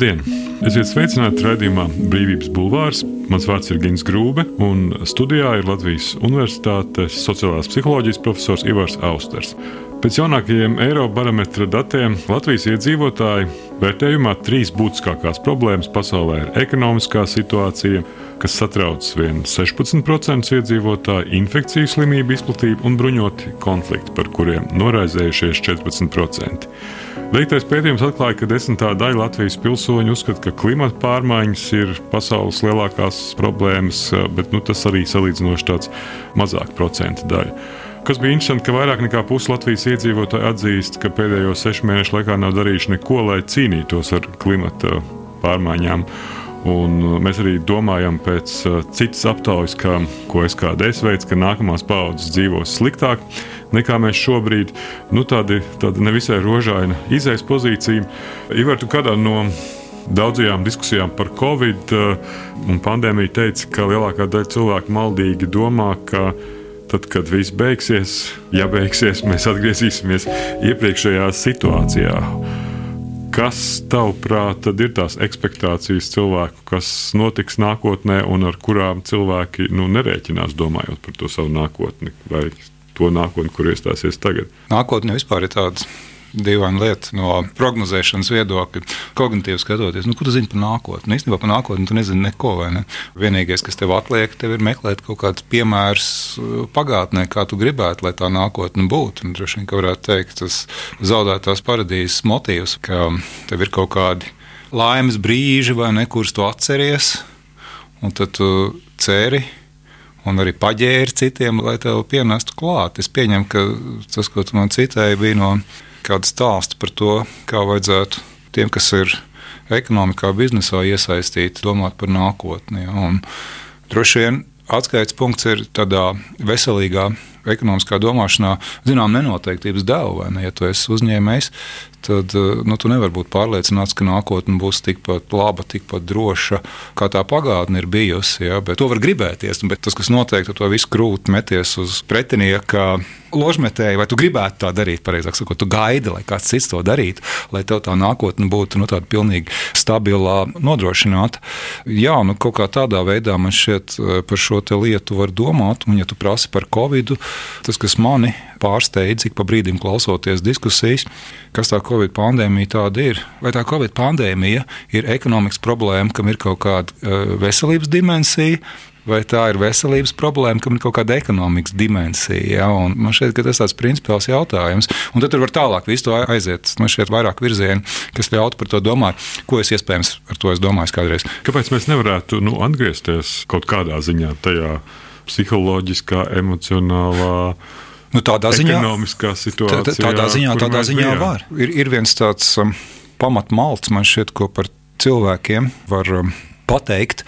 Labdien! Esiet sveicināti raidījumā Brīvības Bulvārs. Mans vārds ir Gins Grūbe, un studijā ir Latvijas Universitātes sociālās psiholoģijas profesors Ivars Austers. Pēc jaunākajiem Eirobarometra datiem Latvijas iedzīvotāji vērtējumā trīs būtiskākās problēmas pasaulē ir ekonomiskā situācija, kas satrauc vien 16% iedzīvotāju, infekciju slimību izplatību un bruņoti konflikti, par kuriem noraizējušies 14%. Veiktais pētījums atklāja, ka desmitā daļa Latvijas pilsoņu uzskata, ka klimata pārmaiņas ir pasaules lielākās problēmas, bet nu, tas arī salīdzinoši tāds mazāk procentu daļa. Kas bija interesanti, ka vairāk nekā puse Latvijas iedzīvotāji atzīst, ka pēdējo sešu mēnešu laikā nav darījuši neko, lai cīnītos ar klimata pārmaiņām. Un mēs arī domājam pēc uh, citas aptaujas, ka, ko SKDS veids, ka nākamās paudzes dzīvos sliktāk nekā mēs šobrīd. Nu, tādi, tāda nevisai rožaina izējas pozīcija. Ivar, tu kādā no daudzajām diskusijām par Covid uh, un pandēmiju teica, ka lielākā daļa cilvēku maldīgi domā, ka tad, kad viss beigsies, ja beigsies, mēs atgriezīsimies iepriekšējā situācijā. Kas tavuprāt ir tās expectācijas cilvēku, kas notiks nākotnē un ar kurām cilvēki nu, nerēķinās domājot par to savu nākotni vai to nākotni, kur iestāsies tagad? Nākotne vispār ir tāda dīvaina lieta no prognozēšanas viedokļa. Kognitīvi skatoties, nu, ko tu zini par nākotni? Nu, īstenībā par nākotni tu nezini neko. Ne? Vienīgais, kas tev atliek, tev ir meklēt kaut kādus piemērus uh, pagātnē, kā tu gribētu, lai tā nākotne būtu. Un, droši vien, ka varētu teikt, tas zaudētās paradīzes motīvs, ka tev ir kaut kādi laimes brīži, vai ne, kurus tu atceries, un tad tu ceri un arī paģēri citiem, lai tev pienestu klāt. Es pieņemu, ka tas, ko tu man citēji, bija no kādu stāstu par to, kā vajadzētu tiem, kas ir ekonomikā, biznesā iesaistīti, domāt par nākotni. Ja? Droši vien atskaites punkts ir tādā veselīgā ekonomiskā domāšanā, zinām, nenoteiktības dēlu. Ne? Ja tu esi uzņēmējs, tad eh, nu, tu nevari būt pārliecināts, ka nākotne būs tikpat laba, tikpat droša, kā tā pagātne ir bijusi. Ja? Bet to var gribēties. Bet tas, kas notiek, tu to visu krūti meties uz pretinieka ložmetēju, vai tu gribētu tā darīt, pareizāk sakot, tu gaidi, lai kāds cits to darītu, lai tev tā nākotne būtu nu, tāda pilnīgi stabilā, nodrošināta. Jā, nu, kaut kā tādā veidā man šķiet eh, par šo lietu var domāt, un ja tu prasi par Covid, tas, kas mani pārsteidz, ik pa brīdim klausoties diskusijas, kas tā Covid pandēmija tāda ir. Vai tā Covid pandēmija ir ekonomikas problēma, kam ir kaut kāda uh, veselības dimensija? Vai tā ir veselības problēma, kam ir kaut kāda ekonomikas dimensija? Ja? Un man šķiet, ka tas ir tāds principiāls jautājums. Un tad var tālāk visu to aiziet. Man šķiet, vairāk virzienu, kas ļautu par to domāt, ko es iespējams ar to domāju kādreiz. Kāpēc mēs nevarētu nu, atgriezties kaut kādā ziņā tajā psiholoģiskā, emocionālā? Nu, tādā ziņā, situācijā, tā, tādā ziņā, tādā ziņā var. Ir, ir viens tāds um, pamatmalts, man šķiet, ko par cilvēkiem var um, pateikt.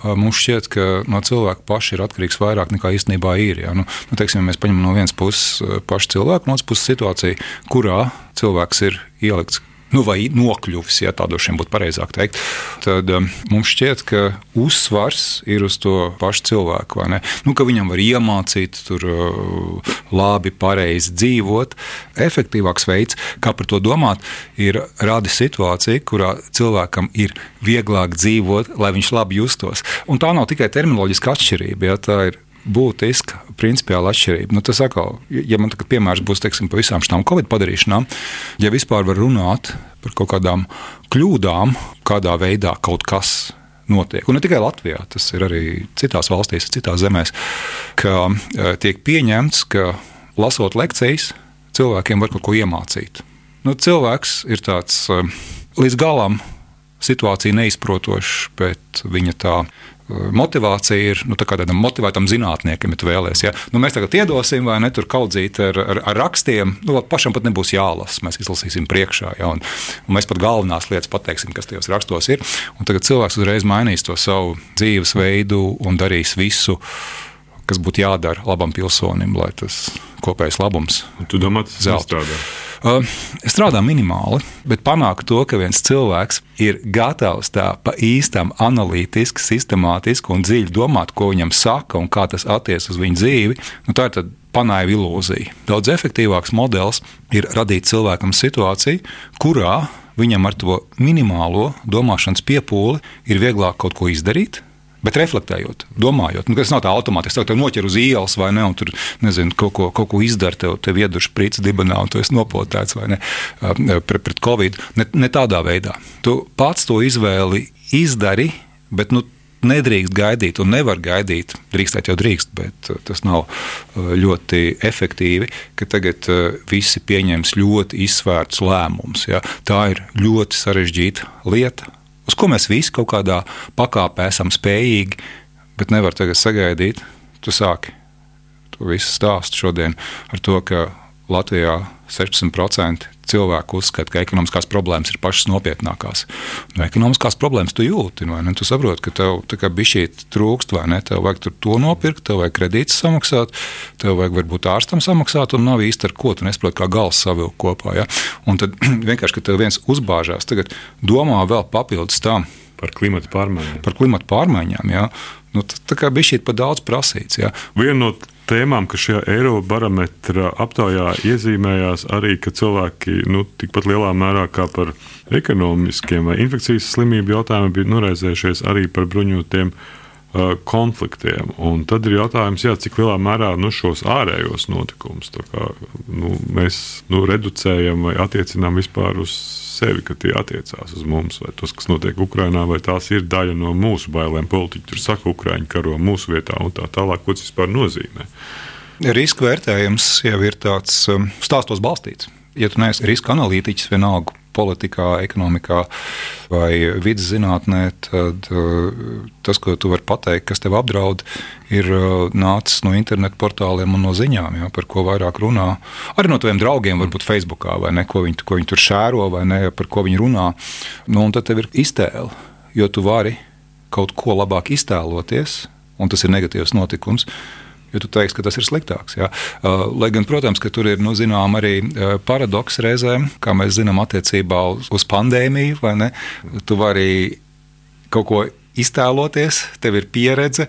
Uh, mums šķiet, ka no cilvēka paša ir atkarīgs vairāk nekā īstenībā ir. Ja? Nu, nu, teiksim, ja mēs paņemam no vienas puses uh, pašu cilvēku, no otras puses situāciju, kurā cilvēks ir ielikts nu, vai nokļuvis, ja tā droši vien būtu pareizāk teikt, tad um, mums šķiet, ka uzsvars ir uz to pašu cilvēku. Nu, ka viņam var iemācīt, tur uh, labi, pareizi dzīvot. Efektīvāks veids, kā par to domāt, ir radīt situāciju, kurā cilvēkam ir vieglāk dzīvot, lai viņš labi justos. Un tā nav tikai terminoloģiska atšķirība. Ja, tā ir būtiska principiāla atšķirība. Nu, tas atkal, ja man tagad piemērs būs teiksim, par visām šīm Covid padarīšanām, ja vispār var runāt par kaut kādām kļūdām, kādā veidā kaut kas notiek. Un ne tikai Latvijā, tas ir arī citās valstīs, citās zemēs, ka e, tiek pieņemts, ka lasot lekcijas, cilvēkiem var kaut ko iemācīt. Nu, cilvēks ir tāds e, līdz galam situāciju neizprotošs, bet viņa tā motivācija ir nu, tā tādam motivētam zinātniekam, ja tu vēlēsies. Ja? Nu, mēs tagad iedosim, vai ne tur kaudzīt ar, ar, ar rakstiem. Nu, pašam pat nebūs jālasa. Mēs izlasīsim priekšā. Ja? Un, un mēs pat galvenās lietas pateiksim, kas tajos rakstos ir. Un tagad cilvēks uzreiz mainīs to savu dzīvesveidu un darīs visu, kas būtu jādara labam pilsonim, lai tas kopējais labums. Un tu domā, tas Uh, strādā minimāli, bet panākt to, ka viens cilvēks ir gatavs tā pa īstam, analītiski, sistemātiski un dziļi domāt, ko viņam saka un kā tas attiecas uz viņa dzīvi, nu, tā ir panāja ilūzija. Daudz efektīvāks modelis ir radīt cilvēkam situāciju, kurā viņam ar to minimālo domāšanas piepūli ir vieglāk kaut ko izdarīt. Bet reflektējot, domājot, nu, tas nav tā automātiski. Tev noķer uz ielas, vai ne? Un tur nezinu, kaut, ko, kaut ko izdara, tev, tev iedur sprīts dibenā, un tu esi nopotēts vai ne pret, pret covid. Ne, ne tādā veidā. Tu pats to izvēli izdari, bet nu, nedrīkst gaidīt un nevar gaidīt. Drīkstēt jau drīkst, bet uh, tas nav uh, ļoti efektīvi, ka tagad uh, visi pieņems ļoti izsvērts lēmums. Ja? Tā ir ļoti sarežģīta lieta, uz ko mēs visi kaut kādā pakāpē esam spējīgi, bet nevar tagad sagaidīt. Tu sāki to visu stāstu šodien ar to, ka Latvijā 16% cilvēku uzskata, ka ekonomiskās problēmas ir pašas nopietnākās. Nu, ekonomiskās problēmas tu jūti, vai ne? Tu saproti, ka tev kā bišķīt trūkst, vai ne? Tev vajag to nopirkt, tev vajag kredītus samaksāt, tev vajag varbūt ārstam samaksāt, un nav īsti ar ko tu nesaproti, kā gals savilkt kopā. Ja? Un tad vienkārši, kad tev viens uzbāžās, tagad domā vēl papildus tam. Par klimatu pārmaiņām. Par klimatu pārmaiņām, jā. Nu, tā kā bija šī par daudz prasīts. Jā. Viena no tēmām, kas šajā Eirobarometra aptaujā iezīmējās arī, ka cilvēki nu, tikpat lielā mērā kā par ekonomiskiem vai infekcijas slimību jautājumiem bija noraizējušies arī par bruņotiem uh, konfliktiem. Un tad ir jautājums, jā, cik lielā mērā nu, šos ārējos notikumus kā, nu, mēs nu, reducējam vai attiecinām vispār uz sevi, ka tie attiecās uz mums, vai tas, kas notiek Ukrajinā, vai tās ir daļa no mūsu bailēm. Politiķi tur saka, Ukraiņi karo mūsu vietā un tā tālāk, ko tas vispār nozīmē. Riska vērtējums jau ir tāds um, stāstos balstīts. Ja tu neesi riska analītiķis, vienalga politikā, ekonomikā vai vidas zinātnē, tad uh, tas, ko tu vari pateikt, kas tev apdraud, ir uh, nācis no internetu portāliem un no ziņām, ja, par ko vairāk runā. Arī no taviem draugiem, varbūt Facebookā, vai ne, ko viņi, ko viņi tur šēro, vai ne, par ko viņi runā. Nu, tad tev ir iztēle, jo tu vari kaut ko labāk iztēloties, un tas ir negatīvs notikums jo tu teiksi, ka tas ir sliktāks. Ja? Uh, lai gan, protams, ka tur ir nu, zinām, arī uh, paradoks reizēm, kā mēs zinām, attiecībā uz, uz pandēmiju. Tu vari kaut ko iztēloties, tev ir pieredze,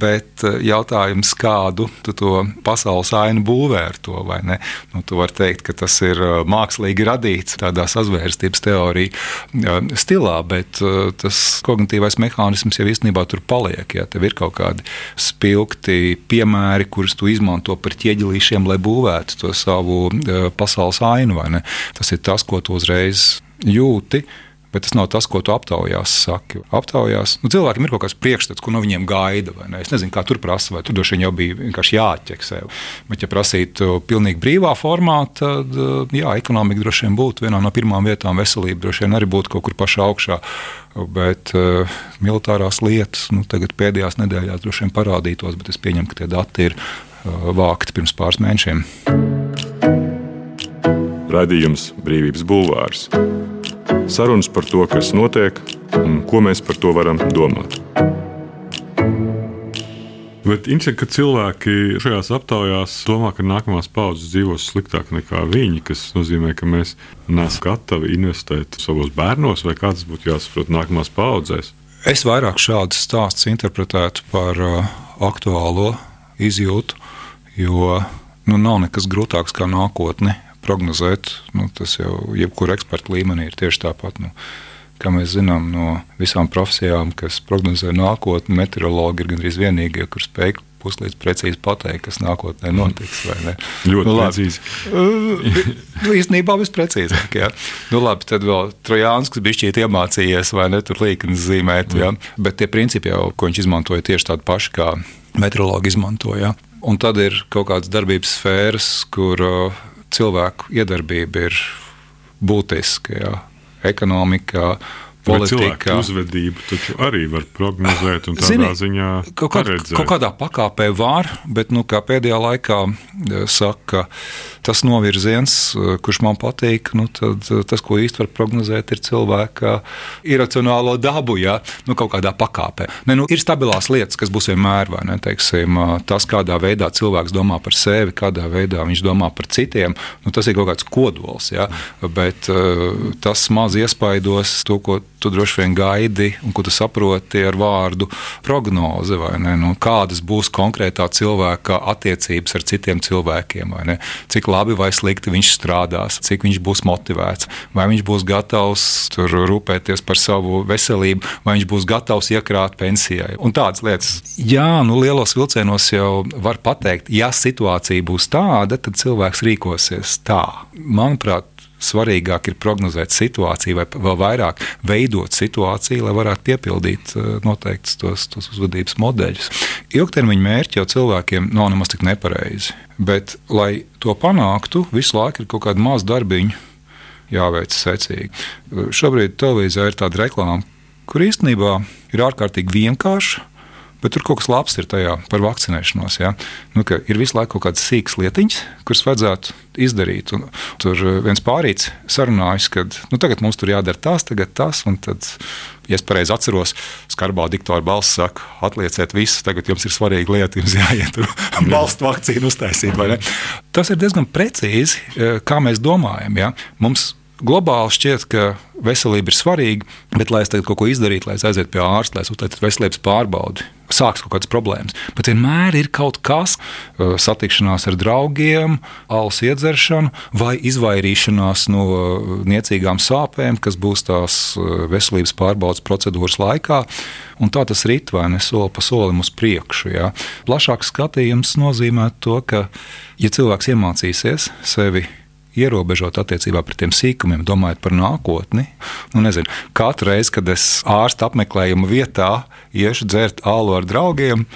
bet eh, jautājums, kādu tu to pasaules ainu būvē ar to, vai ne? Nu, tu vari teikt, ka tas ir eh, mākslīgi radīts tādā sazvērstības teorija eh, stilā, bet tas kognitīvais mehānisms jau īstenībā tur paliek. Ja tev ir kaut kādi spilgti piemēri, kurus tu izmanto par ķieģelīšiem, lai būvētu to savu pasaules ainu, vai ne? Tas ir tas, ko tu uzreiz jūti bet tas nav tas, ko tu aptaujās saki. Aptaujās, nu, cilvēkiem ir kaut kāds priekšstats, ko no viņiem gaida. Es nezinu, kā tur prasa, vai tur droši vien jau bija vienkārši jāķeksē. Bet, ja prasītu pilnīgi brīvā formā, tad jā, ekonomika droši vien būtu vienā no pirmām vietām, veselība droši vien arī būtu kaut kur pašā augšā. Bet uh, militārās lietas nu, pēdējās nedēļās droši vien parādītos, bet es pieņemu, ka tie dati ir uh, vākti pirms pāris mēnešiem. Radījums Brīvības Bulvārs. Sarunas par to, kas notiek un ko mēs par to varam domāt. Bet interesanti, ka cilvēki šajās aptaujās domā, ka nākamās paudzes dzīvos sliktāk nekā viņi, kas nozīmē, ka mēs neesam gatavi investēt savos bērnos, vai kā tas būtu jāsaprot nākamās paudzēs. Es vairāk šādus stāstus interpretētu par uh, aktuālo izjūtu, jo nu, nav nekas grūtāks kā nākotne prognozēt. Nu, tas jau jebkurā eksperta līmenī ir tieši tāpat. Nu, kā mēs zinām no visām profesijām, kas prognozē nākotni, meteorologi ir gandrīz vienīgie, kuriem spēj puslīdz precīzi pateikt, kas nākotnē notiks. Ļoti nu, precīzi. nu, īstenībā visprecīzāk. Jā. Nu, labi, tad vēl Trojāns, kas bija šķiet iemācījies, vai ne tur līknes zīmēt. Jā. Bet tie principi jau, ko viņš izmantoja, tieši tādi paši, kā meteorologi izmantoja. Un tad ir kaut kādas darbības sfēras, kur uh, cilvēku iedarbība ir būtiska. Jā. Ekonomikā, politikā. Uzvedību taču arī var prognozēt, un tādā Zini, ziņā kaut, kād, kaut kādā pakāpē var, bet nu, pēdējā laikā e, saka, tas novirziens, e, kurš man patīk, nu, tad, e, tas, ko īsti var prognozēt, ir cilvēka iracionālo dabu, ja nu, kaut kādā pakāpē. Ne, nu, ir stabilās lietas, kas būs vienmēr, vai ne? Teiksim, tas, kādā veidā cilvēks domā par sevi, kādā veidā viņš domā par citiem, nu, tas ir kaut kāds kodols, ja? bet tas maz iespaidos to, ko tu droši vien gaidi un ko tu saproti ar vārdu prognoze. Nu, kādas būs konkrētā cilvēka attiecības ar citiem cilvēkiem? Cik labi vai slikti viņš strādās, cik viņš būs motivēts, vai viņš būs gatavs rūpēties par savu veselību, vai viņš būs gatavs iekrāt pensijai un tādas lietas. Jā, nu, lielos vilcienos jau var pateikt, ja situācija būs tāda, tad cilvēks rīkosies tā. Manuprāt, svarīgāk ir prognozēt situāciju, vai vēl vairāk veidot situāciju, lai varētu piepildīt eh, noteiktus tos, tos uzvedības modeļus. Ilgtermiņa mērķi jau cilvēkiem nav nemaz tik nepareizi, bet, lai to panāktu, visu laiku ir kaut kāda maza darbiņa jāveic secīgi. Šobrīd televīzijā ir tāda reklāma, kur īstenībā ir ārkārtīgi vienkārša Bet tur kaut kas labs ir tajā par vakcinēšanos. Ja? Nu, ir visu laiku kaut kādas sīkas lietiņas, kuras vajadzētu izdarīt. Un tur viens pārīts sarunājas, ka nu, tagad mums tur jādara tas, tagad tas. Tad, ja es pareizi atceros, skarbā diktora balss saka, atlieciet visu, tagad jums ir svarīga lieta, jums jāiet tur balstu vakcīnu uztaisīt. Tas ir diezgan precīzi, eh, kā mēs domājam. Ja? Mums globāli šķiet, ka veselība ir svarīga, bet, lai es tagad kaut ko izdarītu, lai es aizietu pie ārsta, lai es uztaisītu veselības pārbaudi, sāks kaut kādas problēmas. Bet vienmēr ir kaut kas, uh, satikšanās ar draugiem, alus iedzeršana vai izvairīšanās no uh, niecīgām sāpēm, kas būs tās uh, veselības pārbaudas procedūras laikā. Un tā tas rit vai ne soli pa solim uz priekšu. Ja. Plašāks skatījums nozīmē to, ka, ja cilvēks iemācīsies sevi ierobežot attiecībā pret tiem sīkumiem, domājot par nākotni. Nu, nezinu, katru reizi, kad es ārsta apmeklējuma vietā iešu dzert ālu ar draugiem,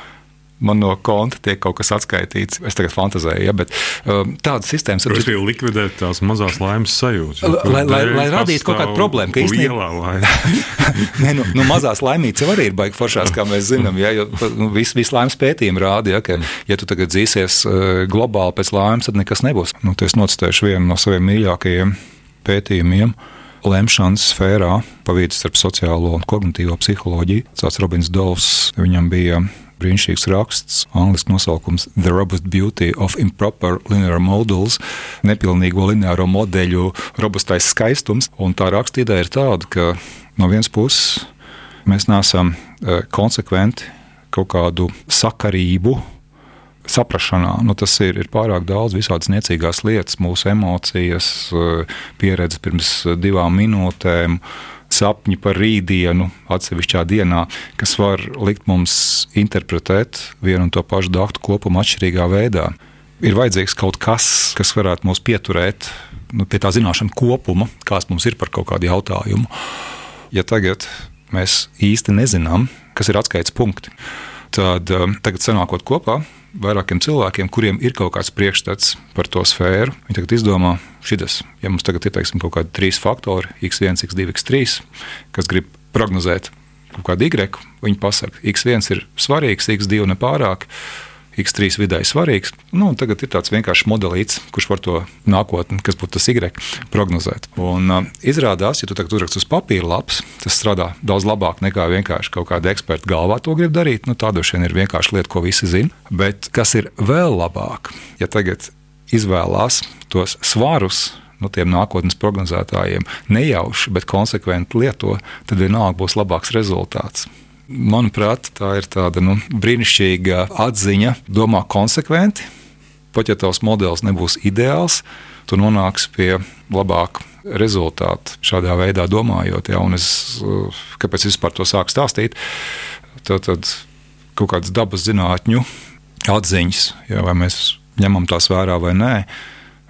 man no konta tiek kaut kas atskaitīts. Es tagad fantāzēju, ja, bet um, tādas sistēmas ir. Tas ir likvidēt tās mazās laimes sajūtas. Lai, lai, lai radītu kaut kādu problēmu, ka īstenībā Nē, nu, nu, mazās laimītas jau arī ir baigi foršās, kā mēs zinām. Ja, jo nu, visi vis laimes pētījumi rāda, ja, ka, ja tu tagad dzīsies uh, globāli pēc laimes, tad nekas nebūs. Nu, es nocitēšu vienu no saviem mīļākajiem pētījumiem lemšanas sfērā, pa vidu starp sociālo un kognitīvo psiholoģiju. Tāds Robins Dovs, viņam bija brīnišķīgs raksts, angļuiski nosaukums The Robust Beauty of Improper Linear Models, nepilnīgo lineāro modeļu robustais skaistums. Un tā rakstītē ir tāda, ka no vienas puses mēs neesam e, konsekventi kaut kādu sakarību saprašanā. Nu, tas ir, ir pārāk daudz visādas niecīgās lietas, mūsu emocijas, e, pieredze pirms divām minūtēm sapņi par rītdienu, atsevišķā dienā, kas var likt mums interpretēt vienu un to pašu daktu kopumu atšķirīgā veidā. Ir vajadzīgs kaut kas, kas varētu mūs pieturēt nu, pie tā zināšanu kopuma, kāds mums ir par kaut kādu jautājumu. Ja tagad mēs īsti nezinām, kas ir atskaites punkti, tad um, tagad sanākot kopā, vairākiem cilvēkiem, kuriem ir kaut kāds priekšstats par to sfēru. Viņi tagad izdomā, šis, ja mums tagad ir teiksim, kaut kādi trīs faktori, x1, x2, x3, kas grib prognozēt kaut kādu y, viņi pasaka, x1 ir svarīgs, x2 nepārāk. X3 vidēji svarīgs. Nu, tagad ir tāds vienkāršs modelīts, kurš var to nākotni, kas būtu tas Y, prognozēt. Un, uh, izrādās, ja tu tagad uzrakst uz papīra lapas, tas strādā daudz labāk nekā vienkārši kaut kāda eksperta galvā to grib darīt. Nu, tā droši vien ir vienkārši lieta, ko visi zina. Bet kas ir vēl labāk, ja tagad izvēlās tos svarus no tiem nākotnes prognozētājiem nejauši, bet konsekventi lieto, tad vienalga būs labāks rezultāts. Manuprāt, tā ir tāda nu, brīnišķīga atziņa, domā konsekventi. Pat ja tavs modelis nebūs ideāls, tu nonāksi pie labāka rezultāta šādā veidā domājot. Ja? Es, kāpēc es vispār to sāku stāstīt? Tad, tad kaut kādas dabas zinātņu atziņas, ja, vai mēs ņemam tās vērā vai nē.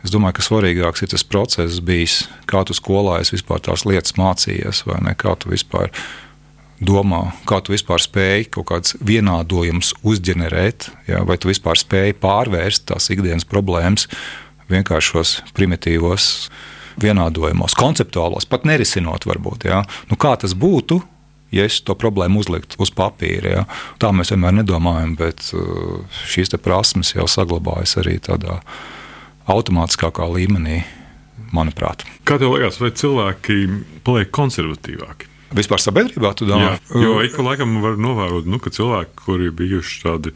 Es domāju, ka svarīgāks ir tas process, bijis, kā tu skolā vispār tās lietas mācījies, vai ne, kā tu vispār domā, kā tu vispār spēj kaut kādus vienādojumus uzģenerēt, ja, vai tu vispār spēj pārvērst tās ikdienas problēmas vienkāršos, primitīvos vienādojumos, konceptuālos, pat nerisinot, varbūt. Ja. Nu, kā tas būtu, ja es to problēmu uzliktu uz papīra? Ja. Tā mēs vienmēr nedomājam, bet uh, šīs prasmes jau saglabājas arī tādā automātiskākā līmenī, manuprāt. Kā tev liekas, vai cilvēki paliek konservatīvāki? Vispār sabiedrībā, tu domā? Jā, jo ik pa laikam var novērot, nu, ka cilvēki, kuri bijuši tādi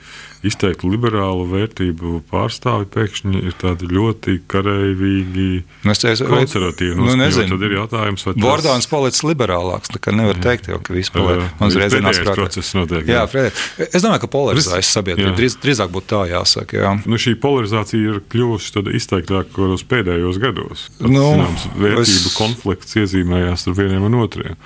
izteikti liberālu vērtību pārstāvi, pēkšņi ir tādi ļoti kareivīgi, nu, konservatīvi. Nu, nezinu. Tad ir jautājums, vai tas... Bordāns palicis liberālāks, nekā nevar jā. teikt, jau, ka viss paliek. Uzreiz zinās, kā process notiek. Jā, jā. Es domāju, ka polarizācijas sabiedrība drīz, drīzāk būtu tā jāsaka. Jā. Nu, šī polarizācija ir kļuvusi izteiktāka uz pēdējos gados. Tad, nu, zināms, vērtību es... konflikts iezīmējās ar vieniem un otriem.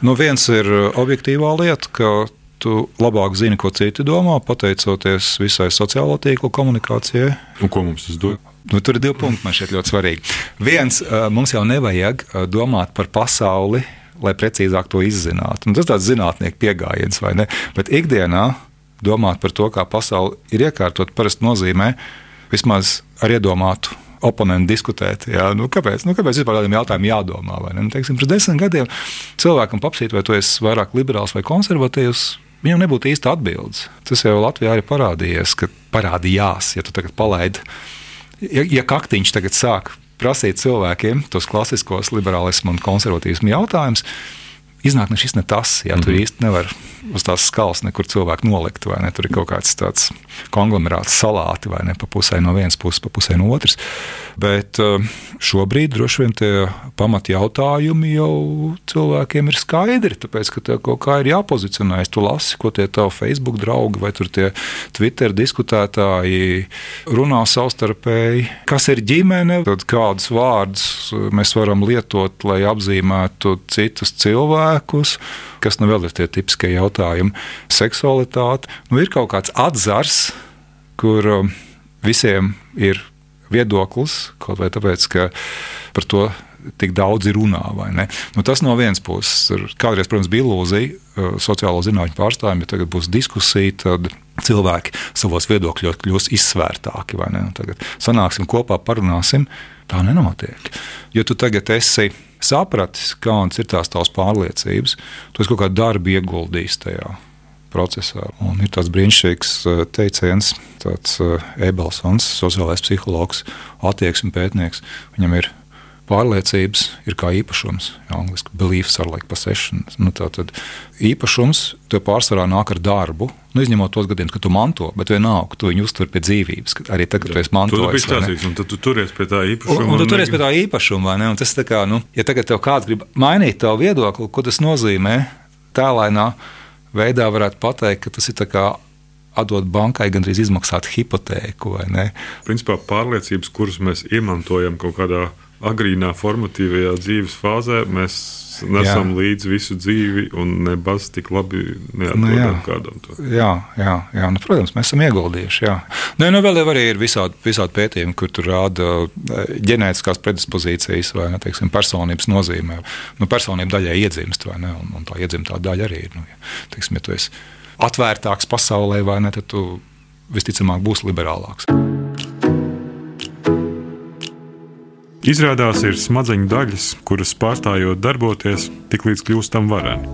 Nu, viens ir objektīvā lieta, ka tu labāk zini, ko citi domā, pateicoties visai sociālo tīklu komunikācijai. Un ko mums tas dod? Nu, tur ir divi punkti, man šķiet ļoti svarīgi. Viens, uh, mums jau nevajag uh, domāt par pasauli, lai precīzāk to izzinātu. Un tas ir tāds zinātnieku pieejams, vai ne? Bet ikdienā domāt par to, kā pasaule ir iekārtot, parasti nozīmē vismaz ar iedomātu oponenti diskutēt. Jā, nu, kāpēc, nu, kāpēc vispār tādiem jautājumiem jādomā? Nu, teiksim, pirms desmit gadiem cilvēkam apsīt, vai tu esi vairāk liberāls vai konservatīvs. Viņam nebūtu īsta atbildes. Tas jau Latvijā ir parādījies, ka parādījās, ja tu tagad palaidi, ja, ja kaktiņš tagad sāk prasīt cilvēkiem tos klasiskos liberālismu un konservatīvismu jautājumus, iznāk ne šis, ne tas. Jā, mm -hmm. Tur īsti nevar uz tās skalas nekur cilvēku nolikt, vai ne? Tur ir kaut kāds tāds konglomerāts salāti, vai ne? Pa pusē no vienas puses, pa pusē no otras. Bet eh, šobrīd droši vien tie pamat jautājumi jau cilvēkiem ir skaidri, tāpēc, ka tev kaut kā ir jāpozicionējas. Tu lasi, ko tie tavi Facebook draugi vai tie Twitter diskutētāji runā savstarpēji. Kas ir ģimene, tad kādus vārdus mēs varam lietot, lai apzīmētu citus cilvēkus cilvēkus, kas nu vēl ir tie tipiskie jautājumi. Seksualitāte, nu ir kaut kāds atzars, kur um, visiem ir viedoklis, kaut vai tāpēc, ka par to tik daudz runā. Nu, tas no vienas puses ir. Kādreiz, protams, bija ilūzija sociālo zinātņu pārstāvjiem, ja tagad būs diskusija, tad cilvēki savos viedokļos kļūs izsvērtāki. Nu, tagad sanāksim kopā, parunāsim. Tā nenotiek. Jo tu tagad esi sapratis, kādas ir tās tavas pārliecības, tu esi kaut kādu darbu ieguldījis tajā procesā. Un ir tāds brīnišķīgs uh, teiciens, tāds uh, Ebelsons, sociālais psihologs, attieksmes pētnieks. Viņam ir pārliecības ir kā īpašums. Jā, angliski beliefs are like possession. Nu, tad īpašums tev pārsvarā nāk ar darbu. Nu, izņemot tos gadījumus, kad tu manto, bet vienalga, tu viņu uztver pie dzīvības. Arī tagad, kad tu esi mantojis. Tas ir un tad tu turies pie tā īpašuma. Un, un tu turies pie tā īpašuma, vai ne? Un tas tā kā, nu, ja tagad tev kāds grib mainīt tavu viedokli, ko tas nozīmē, tēlainā veidā varētu pateikt, ka tas ir tā kā atdot bankai gandrīz izmaksāt hipotēku. Principā pārliecības, kuras mēs iemantojam kaut kādā agrīnā formatīvajā dzīves fāzē mēs nesam jā. līdz visu dzīvi un nebaz tik labi neatrodam nu, kādam to. Jā, jā, jā. Nu, protams, mēs esam ieguldījuši. Jā. Nu, nu, vēl jau arī ir visādi, visādi pētījumi, kur tur rāda eh, ģenētiskās predispozīcijas vai ne, teiksim, personības nozīmē. Nu, personība daļai iedzimst, vai ne, un, un tā iedzimtā daļa arī ir. Nu, ja, teiksim, ja tu esi atvērtāks pasaulē, vai ne, tad tu visticamāk būsi liberālāks. Izrādās, ir smadzeņu daļas, kuras pārstājot darboties, tiklīdz kļūstam vareni.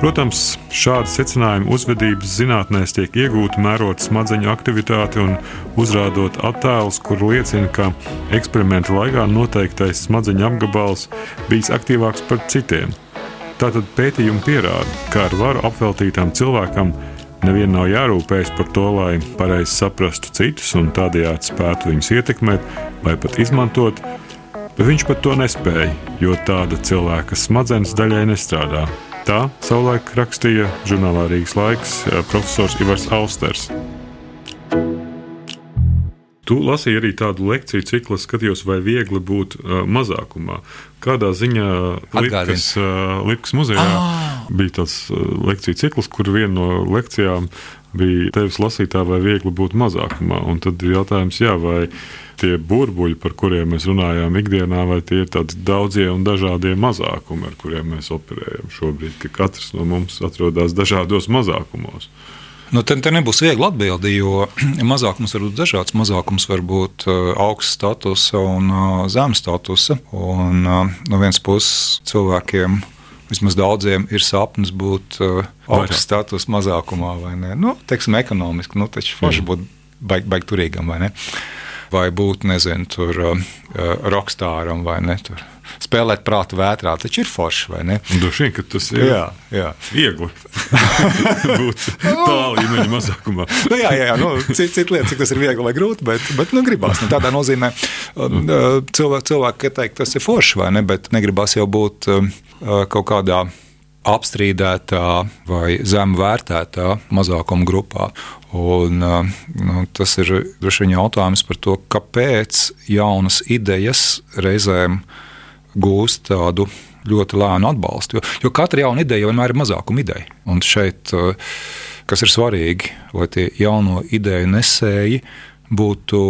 Protams, šādi secinājumi uzvedības zinātnēs tiek iegūti mērot smadzeņu aktivitāti un uzrādot attēlus, kur liecina, ka eksperimenta laikā noteiktais smadzeņu apgabals bijis aktīvāks par citiem. Tātad pētījumi pierāda, ka ar varu apveltītam cilvēkam nevienam nav jārūpējas par to, lai pareizi saprastu citus un tādējādi spētu viņus ietekmēt vai pat izmantot viņš pat to nespēja, jo tāda cilvēka smadzenes daļai nestrādā. Tā savulaik rakstīja žurnālā Rīgas laiks eh, profesors Ivars Austers. Tu lasīji arī tādu lekciju ciklu, skatījos, vai viegli būt uh, mazākumā. Kādā ziņā Lietuvas uh, muzejā ah. bija tāds uh, lekciju cikls, kur viena no lekcijām bija tevis lasītā, vai viegli būt mazākumā. Un tad ir jautājums, jā, vai tie burbuļi, par kuriem mēs runājām ikdienā, vai tie ir tādi daudzie un dažādie mazākumi, ar kuriem mēs operējam šobrīd, ka katrs no mums atrodas dažādos mazākumos. Nu, te, te nebūs viegli atbildēt, jo mazākums var būt dažāds. Mazākums var būt uh, augsts status un uh, zemes status. Un, uh, no vienas puses cilvēkiem vismaz daudziem ir sapnis būt uh, augsts status mazākumā, vai ne? Nu, teiksim, ekonomiski, nu, taču forši būt baigi baig turīgam, vai ne? vai būt, nezinu, tur uh, uh rokstāram vai ne. Tur. Spēlēt prātu vētrā, taču ir forši, vai ne? Droši vien, ka tas ir jā, jā. viegli būt tā līmeņa mazākumā. nu, jā, jā, jā nu, cita cit lieta, cik tas ir viegli vai grūti, bet, bet nu, gribās. Nu, tādā nozīmē cilvēki, cilvēki teikt, tas ir forši, vai ne, bet negribās jau būt kaut kādā apstrīdētā vai zem vērtētā mazākuma grupā. Un, nu, tas ir droši vien jautājums par to, kāpēc jaunas idejas reizēm gūst tādu ļoti lēnu atbalstu. Jo, jo katra jauna ideja vienmēr ir mazākuma ideja. Un šeit, kas ir svarīgi, lai tie jauno ideju nesēji būtu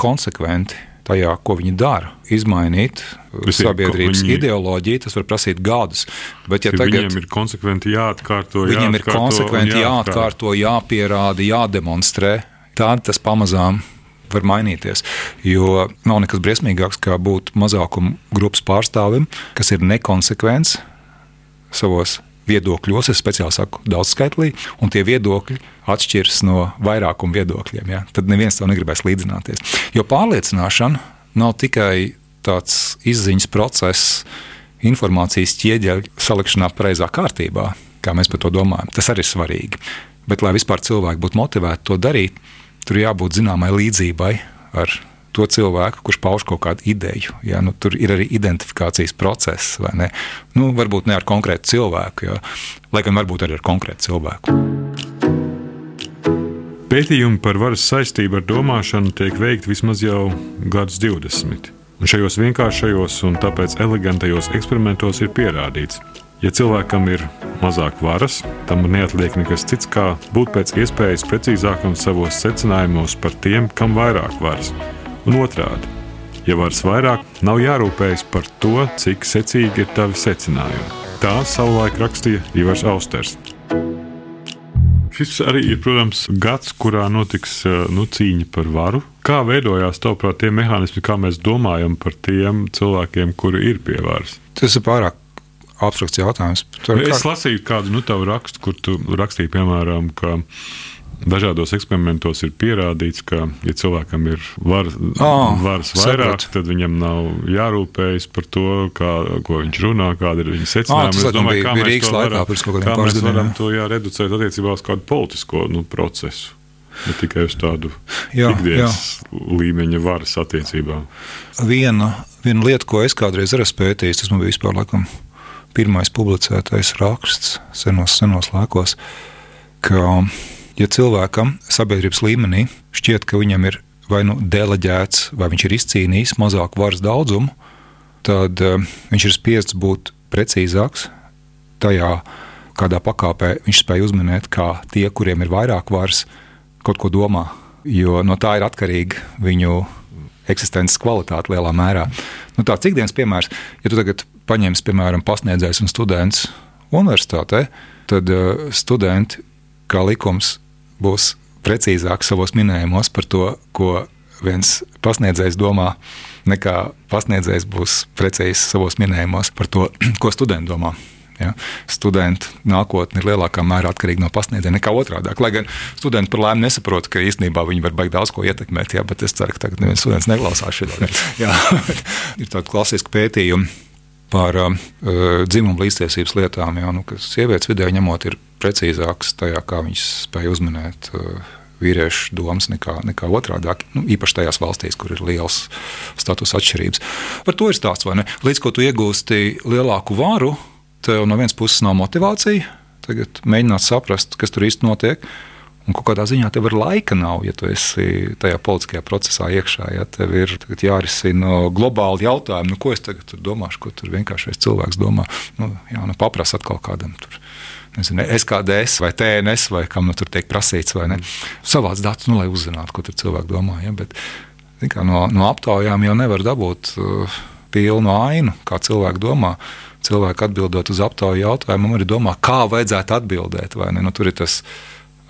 konsekventi tajā, ko viņi dara. Izmainīt tas sabiedrības viņi... ideoloģiju, tas var prasīt gadus. Bet, ja tagad, viņiem ir konsekventi jāatkārto, viņiem jāatkārto, ir konsekventi jāatkārto, jāpierāda, jādemonstrē, tad tas pamazām var mainīties. Jo nav nekas briesmīgāks, kā būt mazākuma grupas pārstāvim, kas ir nekonsekvents savos viedokļos, es speciāli saku, daudzskaitlī, un tie viedokļi atšķiras no vairākuma viedokļiem. Ja? Tad neviens to negribēs līdzināties. Jo pārliecināšana nav tikai tāds izziņas process, informācijas ķieģeļa salikšanā pareizā kārtībā, kā mēs par to domājam. Tas arī ir svarīgi. Bet, lai vispār cilvēki būtu motivēti to darīt, tur jābūt zināmai līdzībai ar to cilvēku, kurš pauž kaut kādu ideju. Ja? Nu, tur ir arī identifikācijas process, vai ne? Nu, varbūt ne ar konkrētu cilvēku, ja? lai gan varbūt arī ar konkrētu cilvēku. Pētījumi par varas saistību ar domāšanu tiek veikti vismaz jau gadus 20. Un šajos vienkāršajos un tāpēc elegantajos eksperimentos ir pierādīts, ja cilvēkam ir mazāk varas, tam neatliek nekas cits, kā būt pēc iespējas precīzākam savos secinājumos par tiem, kam vairāk varas un otrādi. Ja varas vairāk, nav jārūpējas par to, cik secīgi ir tavi secinājumi. Tā savulaik rakstīja Ivars Austers. Šis arī ir, protams, gads, kurā notiks nu, cīņa par varu. Kā veidojās tavuprāt tie mehānismi, kā mēs domājam par tiem cilvēkiem, kuri ir pie varas? Tas ir pārāk abstrakts jautājums. Tur es kā... lasīju kādu nu, tavu rakstu, kur tu rakstīji, piemēram, ka Dažādos eksperimentos ir pierādīts, ka, ja cilvēkam ir var, oh, varas vairāk, sapratu. tad viņam nav jārūpējas par to, kā, ko viņš runā, kāda ir viņa secinājuma. Oh, es domāju, kā mēs to varam, kā mēs varam to jā, reducēt attiecībā uz kādu politisko nu, procesu. Ne tikai uz tādu jā, ikdienas jā. līmeņa varas attiecībām. Viena, viena lieta, ko es kādreiz esmu pētījis, tas man bija vispār laikam, pirmais publicētais raksts senos, senos laikos, ka ja cilvēkam sabiedrības līmenī šķiet, ka viņam ir vai nu deleģēts, vai viņš ir izcīnījis mazāku varas daudzumu, tad uh, viņš ir spiests būt precīzāks tajā, kādā pakāpē viņš spēj uzminēt, kā tie, kuriem ir vairāk varas, kaut ko domā. Jo no tā ir atkarīga viņu eksistences kvalitāte lielā mērā. Nu, tāds ikdienas piemērs, ja tu tagad paņemsi, piemēram, pasniedzējs un students universitātē, tad uh, studenti, kā likums, būs precīzāks savos minējumos par to, ko viens pasniedzējs domā, nekā pasniedzējs būs precīzs savos minējumos par to, ko studenti domā. Ja? Studenti nākotnē ir lielākā mērā atkarīga no pasniedzēja nekā otrādi. Lai gan studenti par laimi nesaprot, ka īstenībā viņi var baigt daudz ko ietekmēt, ja? bet es ceru, ka tagad neviens students neklausās šo monētu. ir tādi klasiski pētījumi par uh, dzimumu līdztiesības lietām, ja? nu, sievietes vidē ņemot ir precīzāks tajā, kā viņš spēja uzminēt uh, vīriešu domas nekā, nekā otrādi. Nu, īpaši tajās valstīs, kur ir liels status atšķirības. Par to ir stāsts, vai ne? Līdz ko tu iegūsti lielāku varu, tev no vienas puses nav motivācija. Tagad mēģināt saprast, kas tur īsti notiek. Un kādā ziņā tev ir laika nav, ja tu esi tajā politiskajā procesā iekšā. Ja tev ir jārisina globāli jautājumi, nu, ko es tagad domāšu, ko tur vienkāršais cilvēks domā. Nu, jā, nu, paprasti atkal kādam tur nezinu, SKDS vai TNS vai kam nu tur tiek prasīts. Mm. Savāds datus, nu, lai uzzinātu, ko cilvēki domā. Ja? Bet, kā, no, no aptaujām jau nevar dabūt uh, pilnu ainu, kā cilvēki domā. Cilvēki atbildot uz aptauju jautājumu, arī domā, kā vajadzētu atbildēt. Nu, tur ir tas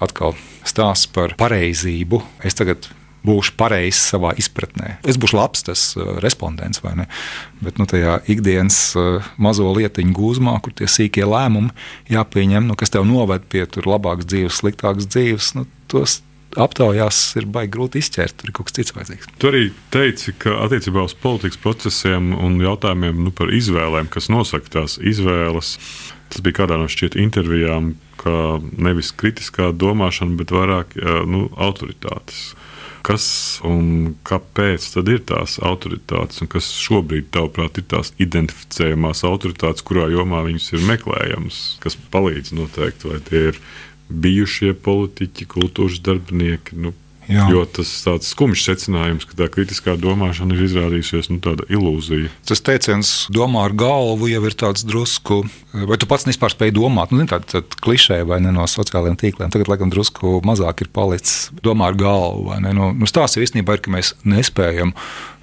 atkal stāsts par pareizību. Es tagad būšu pareizs savā izpratnē. Es būšu labs tas uh, respondents, vai ne? Bet nu, tajā ikdienas uh, mazo lietiņu gūzmā, kur tie sīkie lēmumi jāpieņem, nu, kas tev noved pie labākas dzīves, sliktākas dzīves, nu, tos aptaujās ir baigi grūti izķert. Tur ir kaut kas cits vajadzīgs. Tu arī teici, ka attiecībā uz politikas procesiem un jautājumiem nu, par izvēlēm, kas nosaka tās izvēles, tas bija kādā no šķiet intervijām, ka nevis kritiskā domāšana, bet vairāk nu, autoritātes. Kas un kāpēc tad ir tās autoritātes, un kas šobrīd, tavuprāt, ir tās identificējamās autoritātes, kurā jomā viņas ir meklējamas, kas palīdz noteikt, vai tie ir bijušie politiķi, kultūras darbinieki. Nu, Jā. Jo tas ir tāds skumjš secinājums, ka tā kritiskā domāšana ir izrādījusies nu, tāda ilūzija. Tas teiciens, domā ar galvu, jau ir tāds drusku, vai tu pats vispār spēj domāt, nu, tāda tā klišē vai ne no sociālajiem tīkliem. Tagad, laikam, drusku mazāk ir palicis domā ar galvu. Nu, nu, Stāsts īstenībā ir, ka mēs nespējam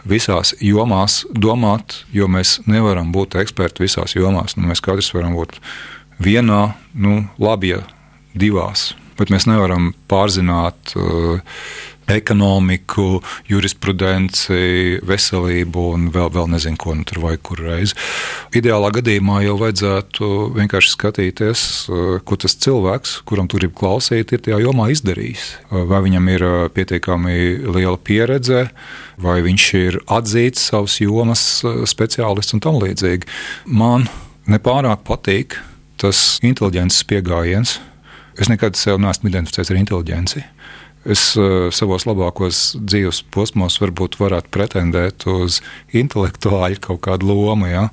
visās jomās domāt, jo mēs nevaram būt eksperti visās jomās. Nu, mēs katrs varam būt vienā, nu, labi, ja divās. Bet mēs nevaram pārzināt uh, ekonomiku, jurisprudenci, veselību un vēl, vēl nezinu, ko nu tur vajag kur reizi. Ideālā gadījumā jau vajadzētu vienkārši skatīties, uh, ko tas cilvēks, kuram tur grib klausīt, ir tajā jomā izdarījis. Uh, vai viņam ir uh, pietiekami liela pieredze, vai viņš ir atzīts savas jomas speciālists un tam līdzīgi. Man nepārāk patīk tas inteliģences pieejams Es nekad sev neesmu identificējis ar inteligenci. Es uh, savos labākos dzīves posmos varbūt varētu pretendēt uz intelektuāļu kaut kādu lomu. Ja?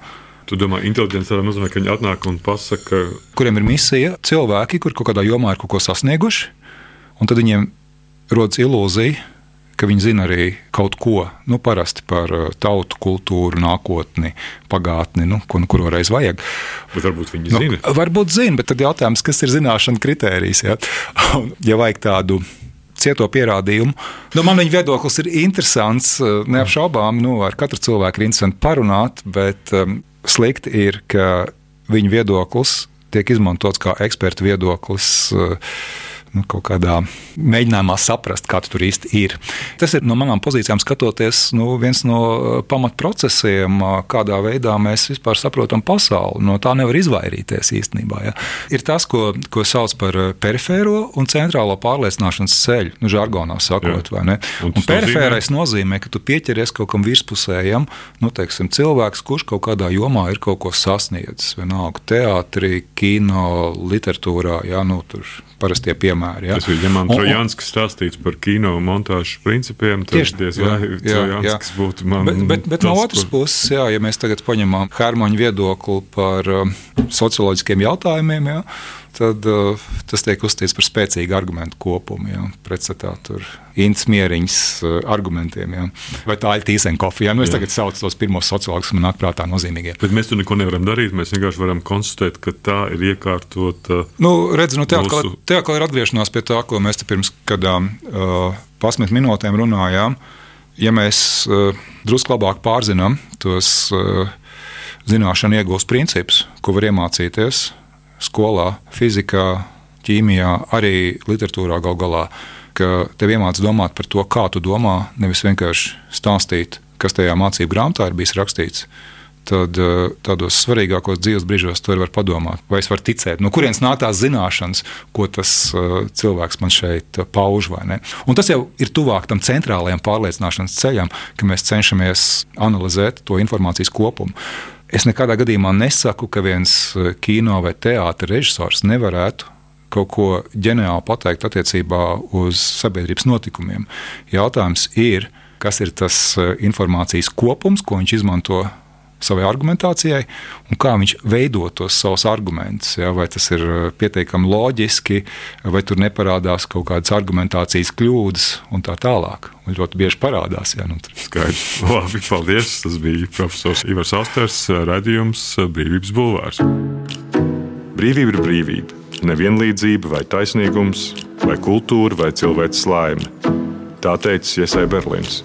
Tu domā, inteliģents tādā nozīmē, ka viņi atnāk un pasaka, kuriem ir misija, cilvēki, kur kaut kādā jomā ir kaut ko sasnieguši, un tad viņiem rodas ilūzija, ka viņi zina arī kaut ko nu, parasti par uh, tautu, kultūru, nākotni, pagātni, nu, ko nu kuru reiz vajag. Bet varbūt viņi nu, zina. Varbūt zina, bet tad jautājums, kas ir zināšana kritērijs? Ja, ja vajag tādu cieto pierādījumu. Nu, man viņa viedoklis ir interesants. Uh, neapšaubām, nu, ar katru cilvēku ir interesanti parunāt, bet um, slikti ir, ka viņa viedoklis tiek izmantots kā eksperta viedoklis. Uh, nu, kaut kādā mēģinājumā saprast, kā tur īsti ir. Tas ir no manām pozīcijām skatoties, nu, viens no uh, pamatprocesiem, uh, kādā veidā mēs vispār saprotam pasauli. No tā nevar izvairīties īstenībā. Ja. Ir tas, ko, ko sauc par uh, perifēro un centrālo pārliecināšanas ceļu, nu, žargonā sakot. Un un perifērais nozīmē? nozīmē, ka tu pieķeries kaut kam virspusējam, nu, teiksim, cilvēks, kurš kaut kādā jomā ir kaut ko sasniedzis. Vienalga, teātrī, kino, literatūrā, ja, nu, tur parastie piemēri. Ja, Tas bija Jānis Trojanskis stāstīts par kino montāžu principiem. Tieši diez vai Trojanskis būtu man. Bet, bet, bet no otras puses, jā, ja mēs tagad paņemam Hermaņa viedokli par um, socioloģiskiem jautājumiem, jā, tad uh, tas tiek uzskatīts par spēcīgu argumentu kopumu. Ja, pretstatā tur Ints mieriņas uh, argumentiem. Ja. Vai tā ir tīsenkofa? Ja? Nu, es jā. tagad saucu tos pirmos sociologus, kas man nāk prātā nozīmīgie. Bet mēs tur neko nevaram darīt. Mēs vienkārši varam konstatēt, ka tā ir iekārtota. Nu, redz, nu, te, mūsu... atkal, te atkal ir atgriešanās pie tā, ko mēs te pirms kādām uh, pasmit minūtēm runājām. Ja mēs uh, drusku labāk pārzinām tos uh, zināšanu iegūst principus, ko var iemācīties skolā, fizikā, ķīmijā, arī literatūrā gal galā, ka tev iemācās domāt par to, kā tu domā, nevis vienkārši stāstīt, kas tajā mācību grāmatā ir bijis rakstīts. Tad eh, tādos svarīgākos dzīves brīžos to var padomāt, vai es varu ticēt, no kurienes nāk tās zināšanas, ko tas uh, cilvēks man šeit pauž. Tas jau ir tuvāk tam centrālajam pārliecināšanas ceļam, ka mēs cenšamies analizēt to informācijas kopumu. Es nekādā gadījumā nesaku, ka viens eh, kino vai teātris režisors nevarētu kaut ko ģeniāli pateikt attiecībā uz sabiedrības notikumiem. Jautājums ir, kas ir tas eh, informācijas kopums, ko viņš izmanto savai argumentācijai, un kā viņš veido tos savus argumentus. Ja, vai tas ir uh, pietiekami loģiski, vai tur neparādās kaut kādas argumentācijas kļūdas un tā tālāk. Un ļoti bieži parādās. Ja, nu, Skaidrs. Labi, paldies. Tas bija profesors Ivars Austers, uh, Brīvības bulvārs. Brīvība ir brīvība. Nevienlīdzība vai taisnīgums, vai kultūra, vai cilvēks laime. Tā teica Iesai Berlīns.